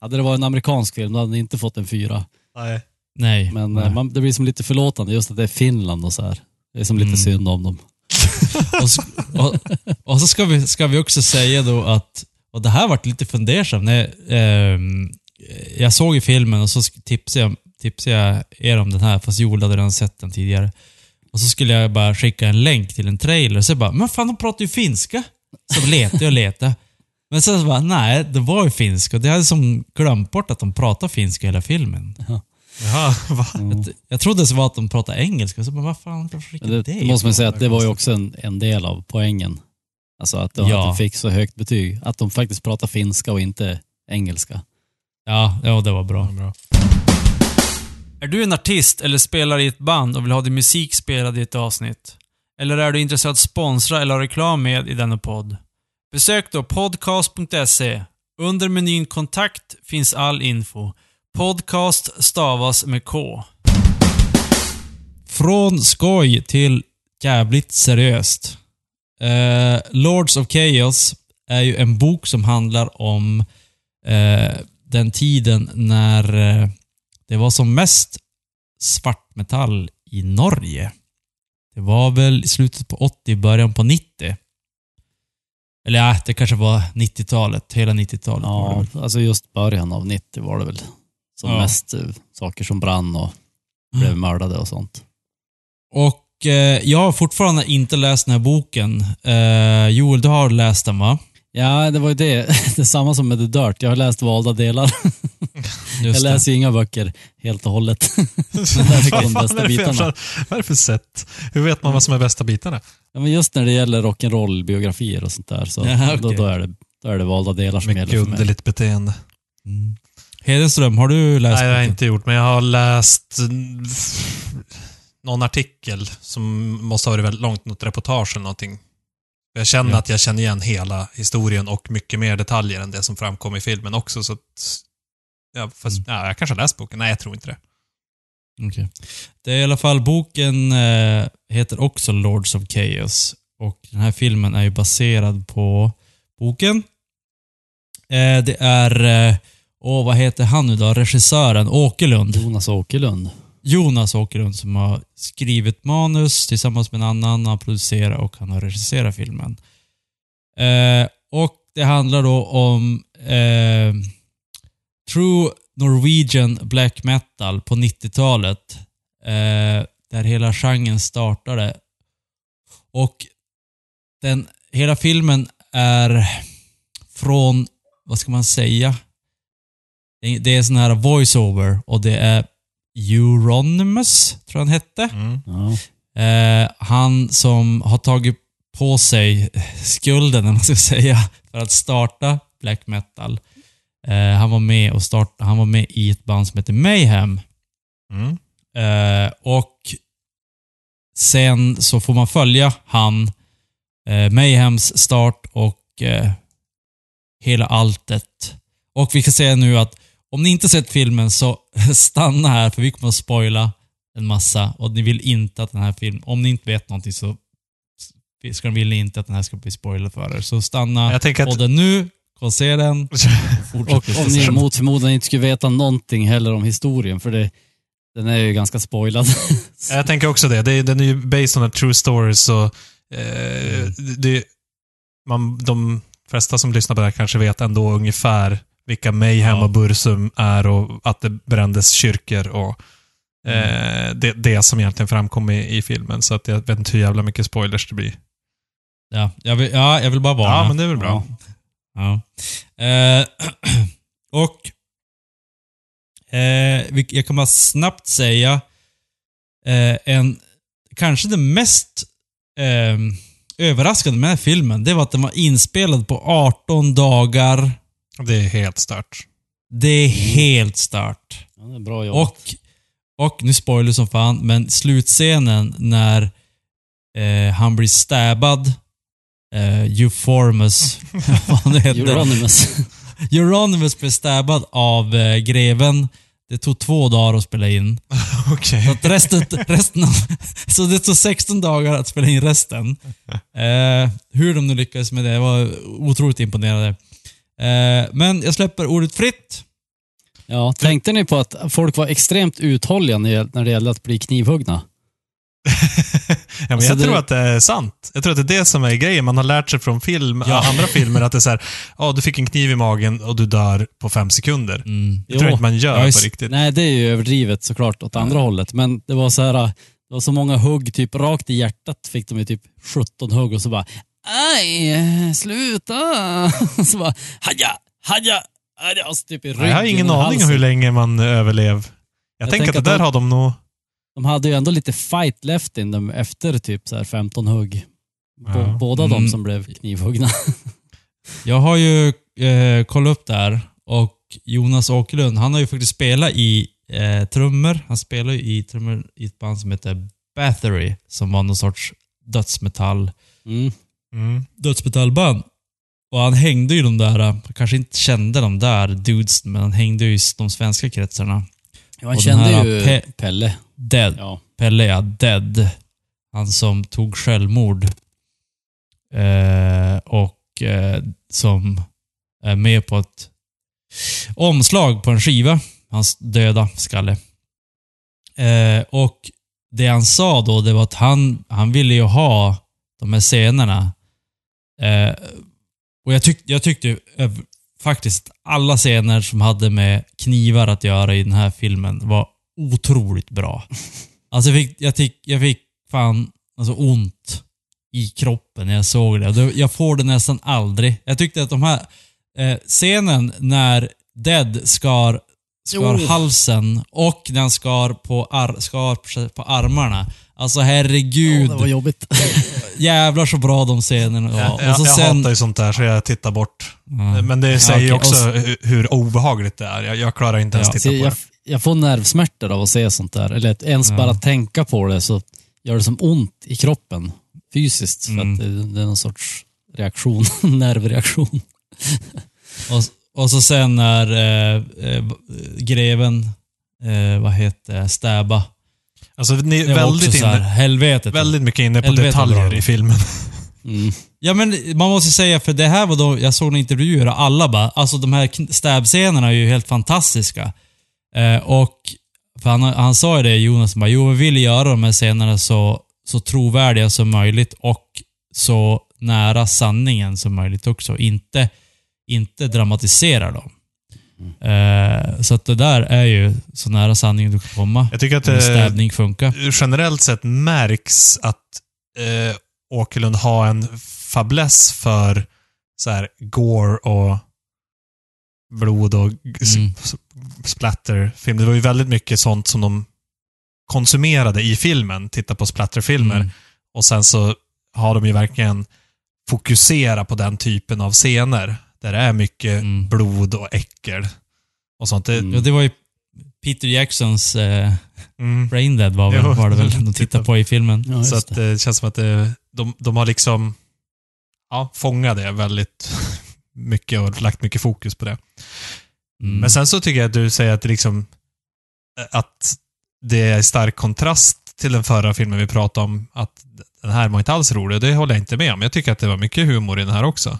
Hade det varit en amerikansk film, då hade den inte fått en fyra. Nej. Nej. Men nej. eh, man, det blir som lite förlåtande just att det är Finland och så här. Det är som lite Mm. synd om dem. Och, så- och, och så ska vi, ska vi också säga då att, och det här vart lite fundersam. När, ehm, jag såg ju filmen och så tipsade jag, tipsade jag er om den här, fast Joel hade redan sett den tidigare. Och så skulle jag bara skicka en länk till en trailer, så jag bara, men fan de pratar ju finska. Så letade jag och letade. Men sen så bara, nej, det var ju finska. Det hade som glömt bort att de pratade finska hela filmen. Jaha, va? Jag, jag trodde det var att de pratade engelska, så bara, vad fan, Det, det? måste man säga att det var ju också en, en del av poängen. Alltså att, de- Ja. fick så högt betyg. Att de faktiskt pratar finska och inte engelska. Ja, ja, det var bra. Bra. Är du en artist eller spelar i ett band och vill ha din musik spelad i ett avsnitt? Eller är du intresserad av att sponsra eller ha reklam med i denna podd? Besök då podcast.se. Under menyn kontakt finns all info. Podcast stavas med K. Från skoj till jävligt seriöst. Eh, Lords of Chaos är ju en bok som handlar om eh, den tiden när eh, det var som mest svartmetall i Norge. Det var väl i slutet på 80, början på 90. Eller ja, det kanske var 90-talet. Hela 90-talet var det Ja, alltså just början av 90 var det väl som Ja. mest eh, saker som brann och blev mördade och sånt. Och eh, jag har fortfarande inte läst den här boken. Eh, Joel, du har läst den va? Ja, det var ju det. Det är samma som med The Dirt. Jag har läst valda delar. Jag Just det. läser ju inga böcker helt och hållet. läser de Vad bästa är det för bitarna. jävla- Vad är det för sätt? Hur vet man vad som är bästa bitarna? Ja, men just när det gäller rock'n'roll-biografier och sånt där, så Ja, okej. då, då, är det, då är det valda delar som Mycket gäller för mig. underligt beteende. Mm. Hedenström, har du läst Nej, det har jag inte gjort, men jag har läst mm, någon artikel som måste ha varit väldigt långt, något reportage eller någonting. Jag känner Ja. att jag känner igen hela historien och mycket mer detaljer än det som framkom i filmen också, så att... Ja, fast, ja, jag kanske har läst boken. Nej, jag tror inte det. Okej. Det är i alla fall, boken eh, heter också Lords of Chaos. Och den här filmen är ju baserad på boken. Eh, det är, eh, åh vad heter han nu då? Regissören Åkerlund. Jonas Åkerlund. Jonas Åkerlund som har skrivit manus tillsammans med en annan. Han har producerat och han har regisserat filmen. Eh, och det handlar då om eh, True Norwegian Black Metal på 90-talet. Eh, där hela genren startade. Och den, hela filmen är från, vad ska man säga? Det- är sån här voice-over och det är Euronymous, tror jag han hette. Mm. Ja. Eh, han som har tagit på sig skulden, om man ska säga, för att starta black metal. Eh, han var med och starta, han var med i ett band som heter Mayhem. Mm. Eh, och sen så får man följa han, eh, Mayhems start och eh, hela alltet. Och vi kan säga nu att om ni inte sett filmen så stanna här för vi kommer att spoila en massa och ni vill inte att den här filmen, om ni inte vet någonting så ska, vill ni inte att den här ska bli spoilad för er. Så stanna Jag tänker att- podden nu, gå och se den. Och Fortsätt om ni mot förmodan inte skulle veta någonting heller om historien, för det, den är ju ganska spoilad. Jag tänker också det. det är, den är ju based on a true story, så eh, det, man, de flesta som lyssnar på det här kanske vet ändå ungefär vilka Mayhem Ja. och Bursum är och att det brändes kyrkor och eh, det, det som egentligen framkom i, i filmen. Så att jag vet inte hur jävla mycket spoilers det blir. Ja, jag vill, ja, jag vill bara varna. Ja, men det är väl bra. Ja. Eh, och eh, jag kan bara snabbt säga eh, en, kanske det mest eh, överraskande med den här filmen, det var att den var inspelad på 18 dagar. Det är helt stört. Det är helt start. Ja, det är bra jobbat. Och, och nu spoiler som fan, men slutscenen när eh, han blir stabbad, eh, Euphormus, vad han nu heter. Euronymous. Euronymous blir stabbad av eh, greven Det tog två dagar att spela in. Okej. Så, att resten, resten av, så det tog 16 dagar att spela in resten. Eh, hur de nu lyckades med det, jag var otroligt imponerade. Eh, men jag släpper ordet fritt. Ja, tänkte ni på att folk var extremt uthålliga när det gällde att bli knivhuggna? ja, men Alltså jag det- tror att det är sant. Jag tror att det är det som är grejen. Man har lärt sig från film, andra filmer att det är så här, ja, du fick en kniv i magen och du dör på fem sekunder. Mm. Det tror jag inte man gör Ja, på riktigt. Nej, det är ju överdrivet såklart åt andra hållet. Men det var så här, det var så många hugg, typ rakt i hjärtat fick de ju typ 17 hugg och så bara Aj, sluta! så bara haja, haja, haja. Och så typ i ryggen jag har ingen aning om hur länge man överlever. Jag, Jag tänker tänker att det att där de- har de nog... De hade ju ändå lite fight left in dem efter typ så här 15 hugg. Ja. Båda Mm. de som blev knivhuggna. Jag har ju eh, kollat upp det här och Jonas Åkerlund, han har ju faktiskt spelat i eh, trummor. Han spelar ju i trummor i ett band som heter Battery, som var någon sorts dödsmetall, Mm. Mm. dödsmetallband. Och han hängde ju de där, han kanske inte kände de där dudes, men han hängde ju i de svenska kretsarna. Ja, han Och kände här ju Pe- Pelle. Dead. Ja. Pelle ja, Dead. Han som tog självmord. Eh, och eh, som är med på ett omslag på en skiva. Hans döda skalle. Eh, och det han sa då, det var att han, han ville ju ha de här scenerna. Eh, och jag, tyck, jag tyckte eh, faktiskt alla scener som hade med knivar att göra i den här filmen var otroligt bra. Alltså jag fick, jag fick, jag fick fan alltså ont i kroppen när jag såg det. Det- Jag får det nästan aldrig. Jag tyckte att de här eh, scenen när Dead skar, skar Oh. halsen och när han skar på, ar, skar på armarna. Alltså herregud. det var jobbigt. Jävlar så bra de scenerna var. Jag, och så jag sen, hatar ju sånt där, så jag tittar bort. Ja. Men det säger ju okej. också Och hur, obehagligt det är. Jag, jag klarar inte ens Ja, titta Så på jag, det. jag får nervsmärtor av att se sånt där. Eller att ens Ja. bara tänka på det så gör det som ont i kroppen. Fysiskt. För Mm. att det, det är någon sorts reaktion. nervreaktion. Och, och så sen när eh, eh, greven, eh, vad heter det, stäba. Alltså, ni är väldigt, så här, inne, helvetet. väldigt mycket inne på detaljer i filmen. Mm. Ja men man måste säga, för det här var då, jag såg en intervjuer och alla bara, alltså de här stäbscenerna är ju helt fantastiska. Eh, och, för han, han sa ju det, Jonas, bara, jo vi vill göra de här scenerna så, så trovärdiga som möjligt och så nära sanningen som möjligt också. Inte, inte dramatisera dem. Eh, så att det där är ju så nära sanningen du kan komma. Jag tycker att det stäbning funkar. generellt sett märks att eh, Åkerlund har en fäbless för så här gore och blod och Mm. splatterfilm. Det var ju väldigt mycket sånt som de konsumerade i filmen. Titta på splatterfilmer. Mm. Och sen så har de ju verkligen fokuserat på den typen av scener. Där det är mycket Mm. blod och äckel. Och sånt. Det, Mm. Ja, det var ju Peter Jacksons eh, mm. Brain Dead var, väl, Jo, var det väl de titta tittade på i filmen. Ja, Så att det. det känns som att det, de, de har liksom ja, fångat det väldigt mycket och lagt mycket fokus på det. Mm. Men sen så tycker jag att du säger att det liksom att det är stark kontrast till den förra filmen vi pratade om. Att den här var inte alls rolig det håller jag inte med om. Jag tycker att det var mycket humor i den här också.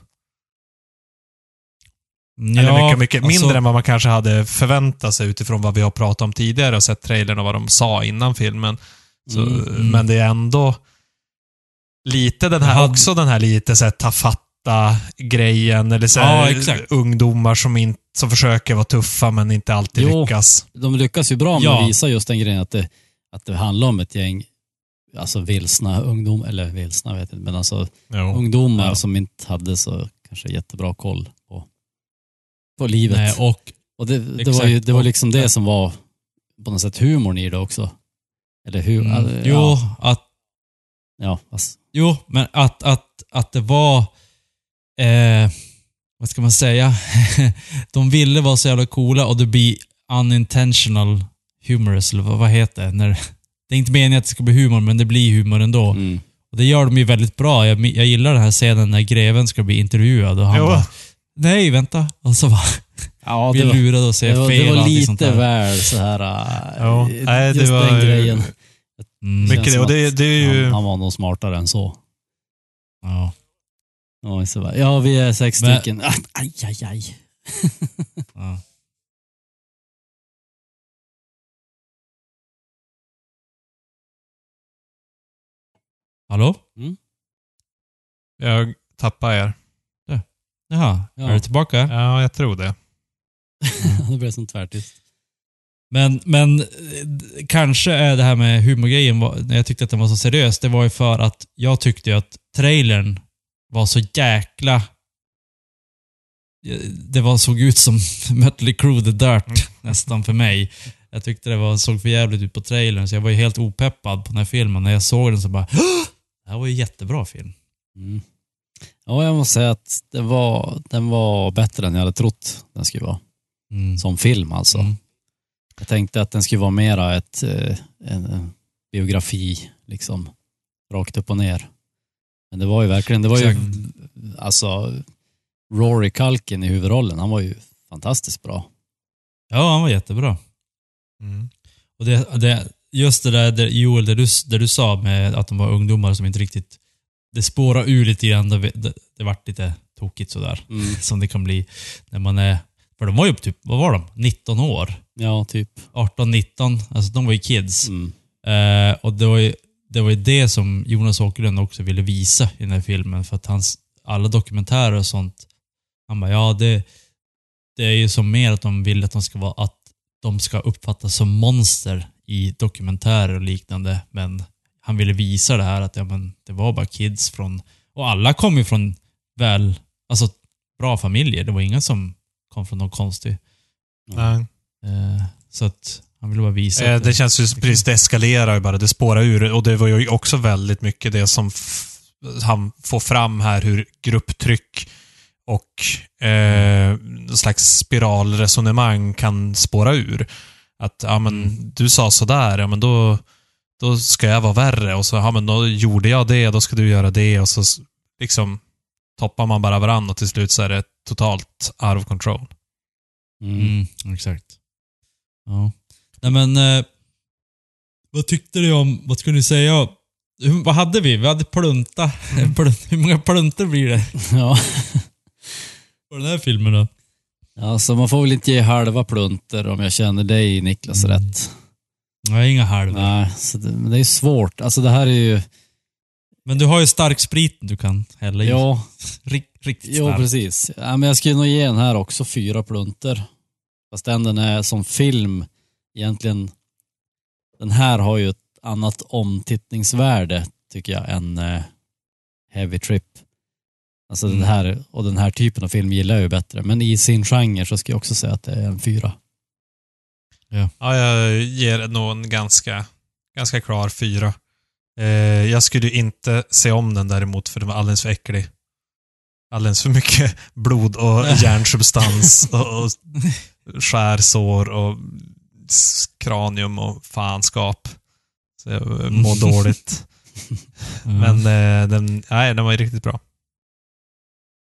Eller mycket, mycket alltså, mindre än vad man kanske hade förväntat sig utifrån vad vi har pratat om tidigare och sett trailern och vad de sa innan filmen. Så, Mm, mm. Men det är ändå lite den här, hade- också den här lite så här tafatta grejen eller så Ja, här, exakt. ungdomar som, inte, som försöker vara tuffa men inte alltid Jo. lyckas. De lyckas ju bra med Ja. att visa just den grejen att det, att det handlar om ett gäng alltså vilsna ungdom eller vilsna vet jag inte, men alltså Jo. ungdomar Ja. som inte hade så kanske jättebra koll på, livet. Nej, och och det, det, exakt. var ju, det var Och- liksom det som var på något sätt humorn i det också. Eller hur? mm, ja, jo, att, Ja, alltså, jo, men att, att, att det var, eh, vad ska man säga, de ville vara så jävla coola och det blir unintentional humorous, eller vad, vad heter det? När, det är inte meningen att det ska bli humor, men det blir humor ändå. mm. Och det gör de ju väldigt bra. Jag, jag gillar den här scenen när greven ska bli intervjuad och han Jo. bara Nej, vänta. Och så bara... Ja, det var, lurad att se det var, fel det och var sånt lite väl så här... äh, Ja, nej, det just var den grejen. Mm. Mycket det. Och det, det är ju... Han, han var nog smartare än så. Ja. Ja, vi är sex Men- stycken. Ah, Aj, aj, aj. Ja. Hallå? Jag tappar er. Jaha, Ja. är du tillbaka? Ja, jag tror det. det blev som tvärtyst. Men, men eh, kanske är det här med humorgrejen, när jag tyckte att den var så seriös, det var ju för att jag tyckte att trailern var så jäkla... eh, Det var, såg ut som Mötley Crüe The Dirt, nästan för mig. Jag tyckte det var, såg för jävligt ut på trailern, så jag var ju helt opeppad på den här filmen. När jag såg den så bara "Åh! Det här var ju jättebra film. Mm. Ja, jag måste säga att den var, den var bättre än jag hade trott den skulle vara. Mm. Som film alltså. Mm. Jag tänkte att den skulle vara mera ett, eh, en, biografi, liksom. Rakt upp och ner. Men det var ju verkligen, det var ju, Exakt. alltså, Rory Culkin i huvudrollen, han var ju fantastiskt bra. Ja, han var jättebra. Mm. Och det, det, just det där, det, Joel, det du, det du sa med att de var ungdomar som inte riktigt... Det spårar ur lite grann. Det, det, det vart lite tokigt sådär. Mm. Som det kan bli när man är... För de var ju typ, vad var de? 19 år? Ja, typ. 18, 19. Alltså de var ju kids. Mm. Eh, och det var, ju, det var ju det som Jonas Åkerlund också ville visa i den här filmen. För att hans, alla dokumentärer och sånt, han bara, ja det, det är ju som mer att de vill att de ska vara, att de ska uppfattas som monster i dokumentärer och liknande. Men han ville visa det här att ja, men, det var bara kids från, och alla kom ju från väl, alltså bra familjer. Det var inga som kom från någon konstig. Nej. Eh, så att han ville bara visa Eh, att det känns ju precis, det eskalerar ju bara. Det spårar ur. Och det var ju också väldigt mycket det som han får fram här, hur grupptryck och eh, slags spiralresonemang kan spåra ur. Att, ja men, Mm. du sa sådär, ja men då, då ska jag vara värre. Och så, ja men då gjorde jag det, då ska du göra det. Och så liksom toppar man bara varandra och till slut så är det totalt out of control. Mm. Mm, exakt. Ja. Nej men, eh, vad tyckte du om, vad skulle ni säga? Hur, vad hade vi? Vi hade plunta. Plunt, hur många pluntor blir det Ja. på den här filmen då? Alltså man får väl inte ge halva plunter om jag känner dig Niklas Mm. rätt. Nej, inga halvor. Nej, så det, men det är svårt. Alltså det här är ju, Men du har ju stark sprit du kan hälla i. ja, Rikt, riktigt stark. precis. Ja, men jag skulle nog ge den här också fyra plunter. Fast den, den är som film egentligen, den här har ju ett annat omtittningsvärde tycker jag än eh, Heavy Trip. Alltså Mm. den här, och den här typen av film gillar jag ju bättre. Men i sin genre så ska jag också säga att det är en fyra. Ja, jag ger nog en ganska, ganska klar fyra. Eh, jag skulle inte se om den däremot, för den var alldeles för äcklig. Alldeles för mycket blod och järnsubstans och, och skärsår och kranium och fanskap. Så jag mår dåligt. Men eh, den, nej, den var ju riktigt bra.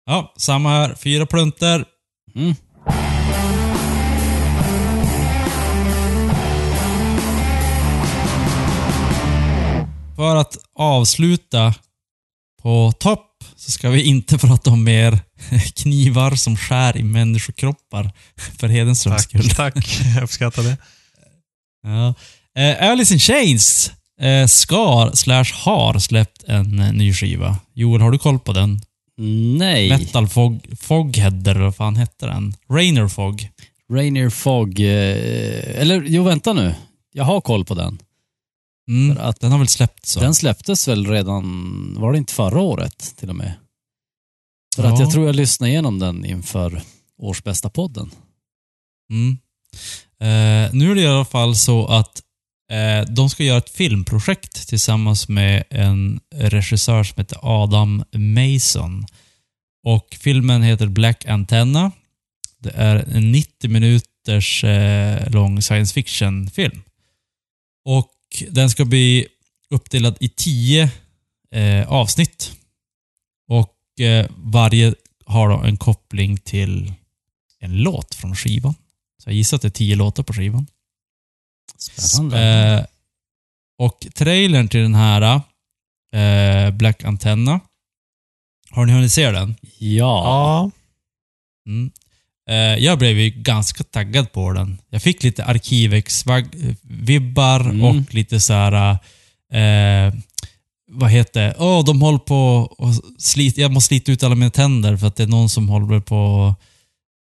Ja, samma här. Fyra plunter. Mm. För att avsluta på topp så ska vi inte prata om mer knivar som skär i människokroppar för Hedenströms Tack, skull. tack. Jag uppskattar det. Ja. Eh, Alice in Chains eh, skar slash har släppt en eh, ny skiva. Joel, har du koll på den? Nej. Metal Fog, Fogheader, eller vad fan hette den? Rainer Fog. Rainier Fog, eh, eller jo vänta nu. Jag har koll på den. Mm, För att- den har väl släppts så. Den släpptes väl redan, var det inte förra året till och med? För Ja. att jag tror jag lyssnade igenom den inför årsbästa podden. Mm. Eh, nu är det i alla fall så att eh, de ska göra ett filmprojekt tillsammans med en regissör som heter Adam Mason. Och filmen heter Black Antenna. Det är en 90 minuters eh, lång science fiction-film. Och den ska bli uppdelad i 10 eh, avsnitt. Och eh, varje har då en koppling till en låt från skivan. Så jag gissar att det är tio låtar på skivan. Spännande. Eh, och trailern till den här eh, Black Antenna. Har ni hunnit se den? ja. Ja. Mm. Eh, jag blev ju ganska taggad på den. Jag fick lite Arkivex-vibbar Mm. och lite så här. Eh, vad heter det? Åh, de håller på och slit, Jag måste slita ut alla mina tänder för att det är någon som håller på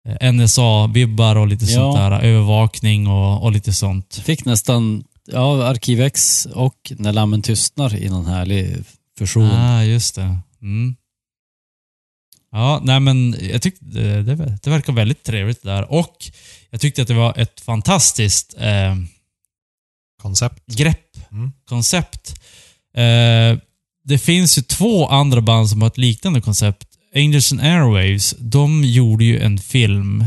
eh, NSA-vibbar och lite Ja. sånt där. Övervakning och, och lite sånt. Fick nästan, ja, Arkivex och När lammen tystnar i någon härlig fusion. Ah, just det. Mm. Ja, nej men jag tyckte det, det, det verkar väldigt trevligt där. Och jag tyckte att det var ett fantastiskt eh, Koncept. grepp, Mm. koncept. Eh, det finns ju två andra band som har ett liknande koncept. Angels and Airwaves, de gjorde ju en film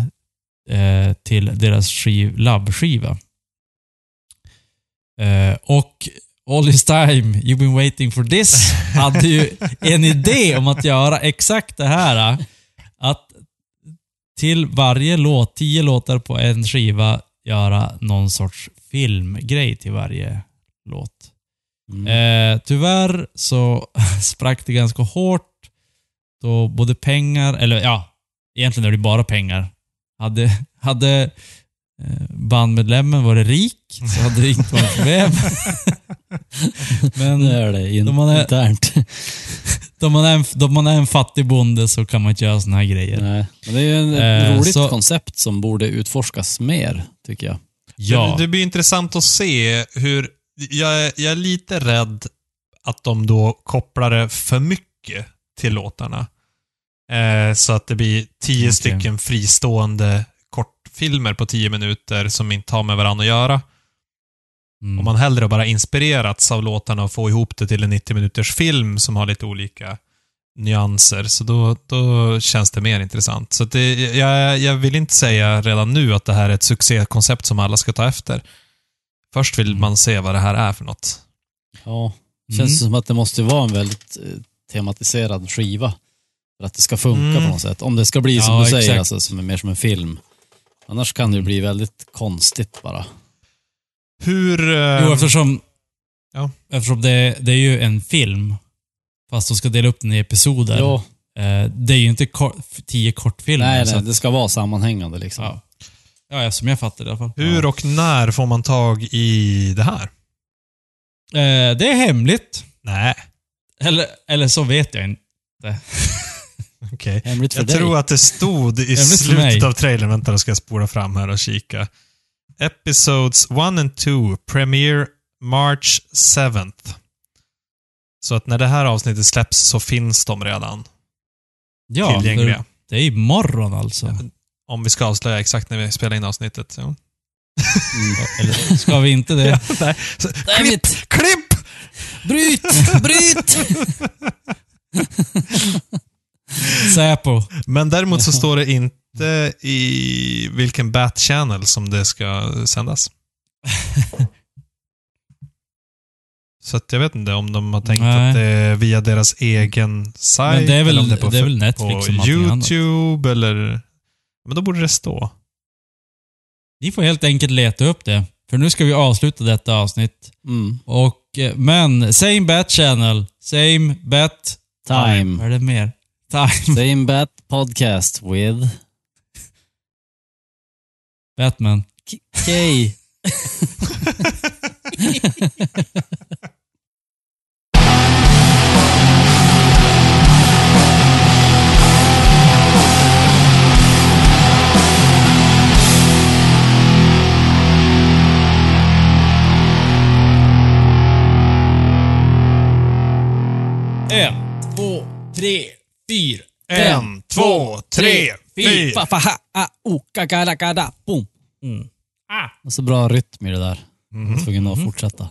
eh, till deras skiv, labbskiva. Eh, och All this time you've been waiting for this hade ju en idé om att göra exakt det här. Att till varje låt, tio låtar på en skiva, göra någon sorts filmgrej till varje låt. Mm. Eh, tyvärr så sprack det ganska hårt då både pengar, eller ja, egentligen är det bara pengar. Hade, hade eh, bandmedlemmen varit rik så hade det inte varit problem. Men Nu är det in, de hade- internt. då man, är en, då man är en fattig bonde så kan man inte göra såna här grejer. Nej. Men det är ju en, ett Eh, roligt så- koncept som borde utforskas mer, tycker jag. Ja. Det, det blir intressant att se hur... Jag, är- jag är lite rädd att de då kopplar det för mycket till låtarna. Eh, så att det blir tio Okej. stycken fristående kortfilmer på tio minuter som inte har med varandra att göra. Mm. Om man hellre bara inspirerats av låtarna och få ihop det till en 90 minuters film som har lite olika nyanser, så då, då känns det mer intressant. Så det, jag, jag vill inte säga redan nu att det här är ett succékoncept som alla ska ta efter. Först vill Mm. man se vad det här är för något. Ja, Mm. känns som att det måste vara en väldigt eh, tematiserad skiva. För att det ska funka Mm. på något sätt. Om det ska bli som Ja, du säger, exakt. alltså, som är mer som en film. Annars kan det ju bli väldigt konstigt bara. Hur... eh, Jo, eftersom, Ja. eftersom det, det är ju en film, fast de ska dela upp den i episoder. Ja, Eh, det är ju inte kor- tio kortfilmer. nej, så nej, att- det ska vara sammanhängande liksom. ja. ja, som jag fattar det i alla fall. hur och när får man tag i det här? Eh, det är hemligt. Nej, Eller, eller så vet jag inte. Okej. Hemligt för Jag dig. tror att det stod i Hemligt för mig. slutet av trailern, vänta då ska jag spola fram här och kika. Episodes 1 and 2, premiere March 7th. Så att när det här avsnittet släpps så finns de redan Ja, tillgängliga. för det är imorgon alltså. Om vi ska avslöja exakt när vi spelar in avsnittet. Ja. Mm. Eller ska vi inte det? Nej. Så, klipp! Klipp! Bryt! Bryt! Säpo. Men däremot så står det inte i vilken bat channel som det ska sändas. Så att jag vet inte om de har tänkt Nej. att det är via deras egen sajt. Men det är väl- eller om det är väl Netflix på som allting annat. YouTube eller... Men då borde det stå. Ni får helt enkelt leta upp det. För nu ska vi avsluta detta avsnitt. Mm. Och, eh, men, same bat channel. Same bat... Vad Time. är det mer? Time. Same Bat Podcast with Batman. K. En, två, tre, fyra. En, två, tre, fyra. Fa, fa, ha, a, o, ka, ka, da, ka, da, boom. Mm. Och så bra rytm i det där. Jag Mhm. var tvungen att fortsätta.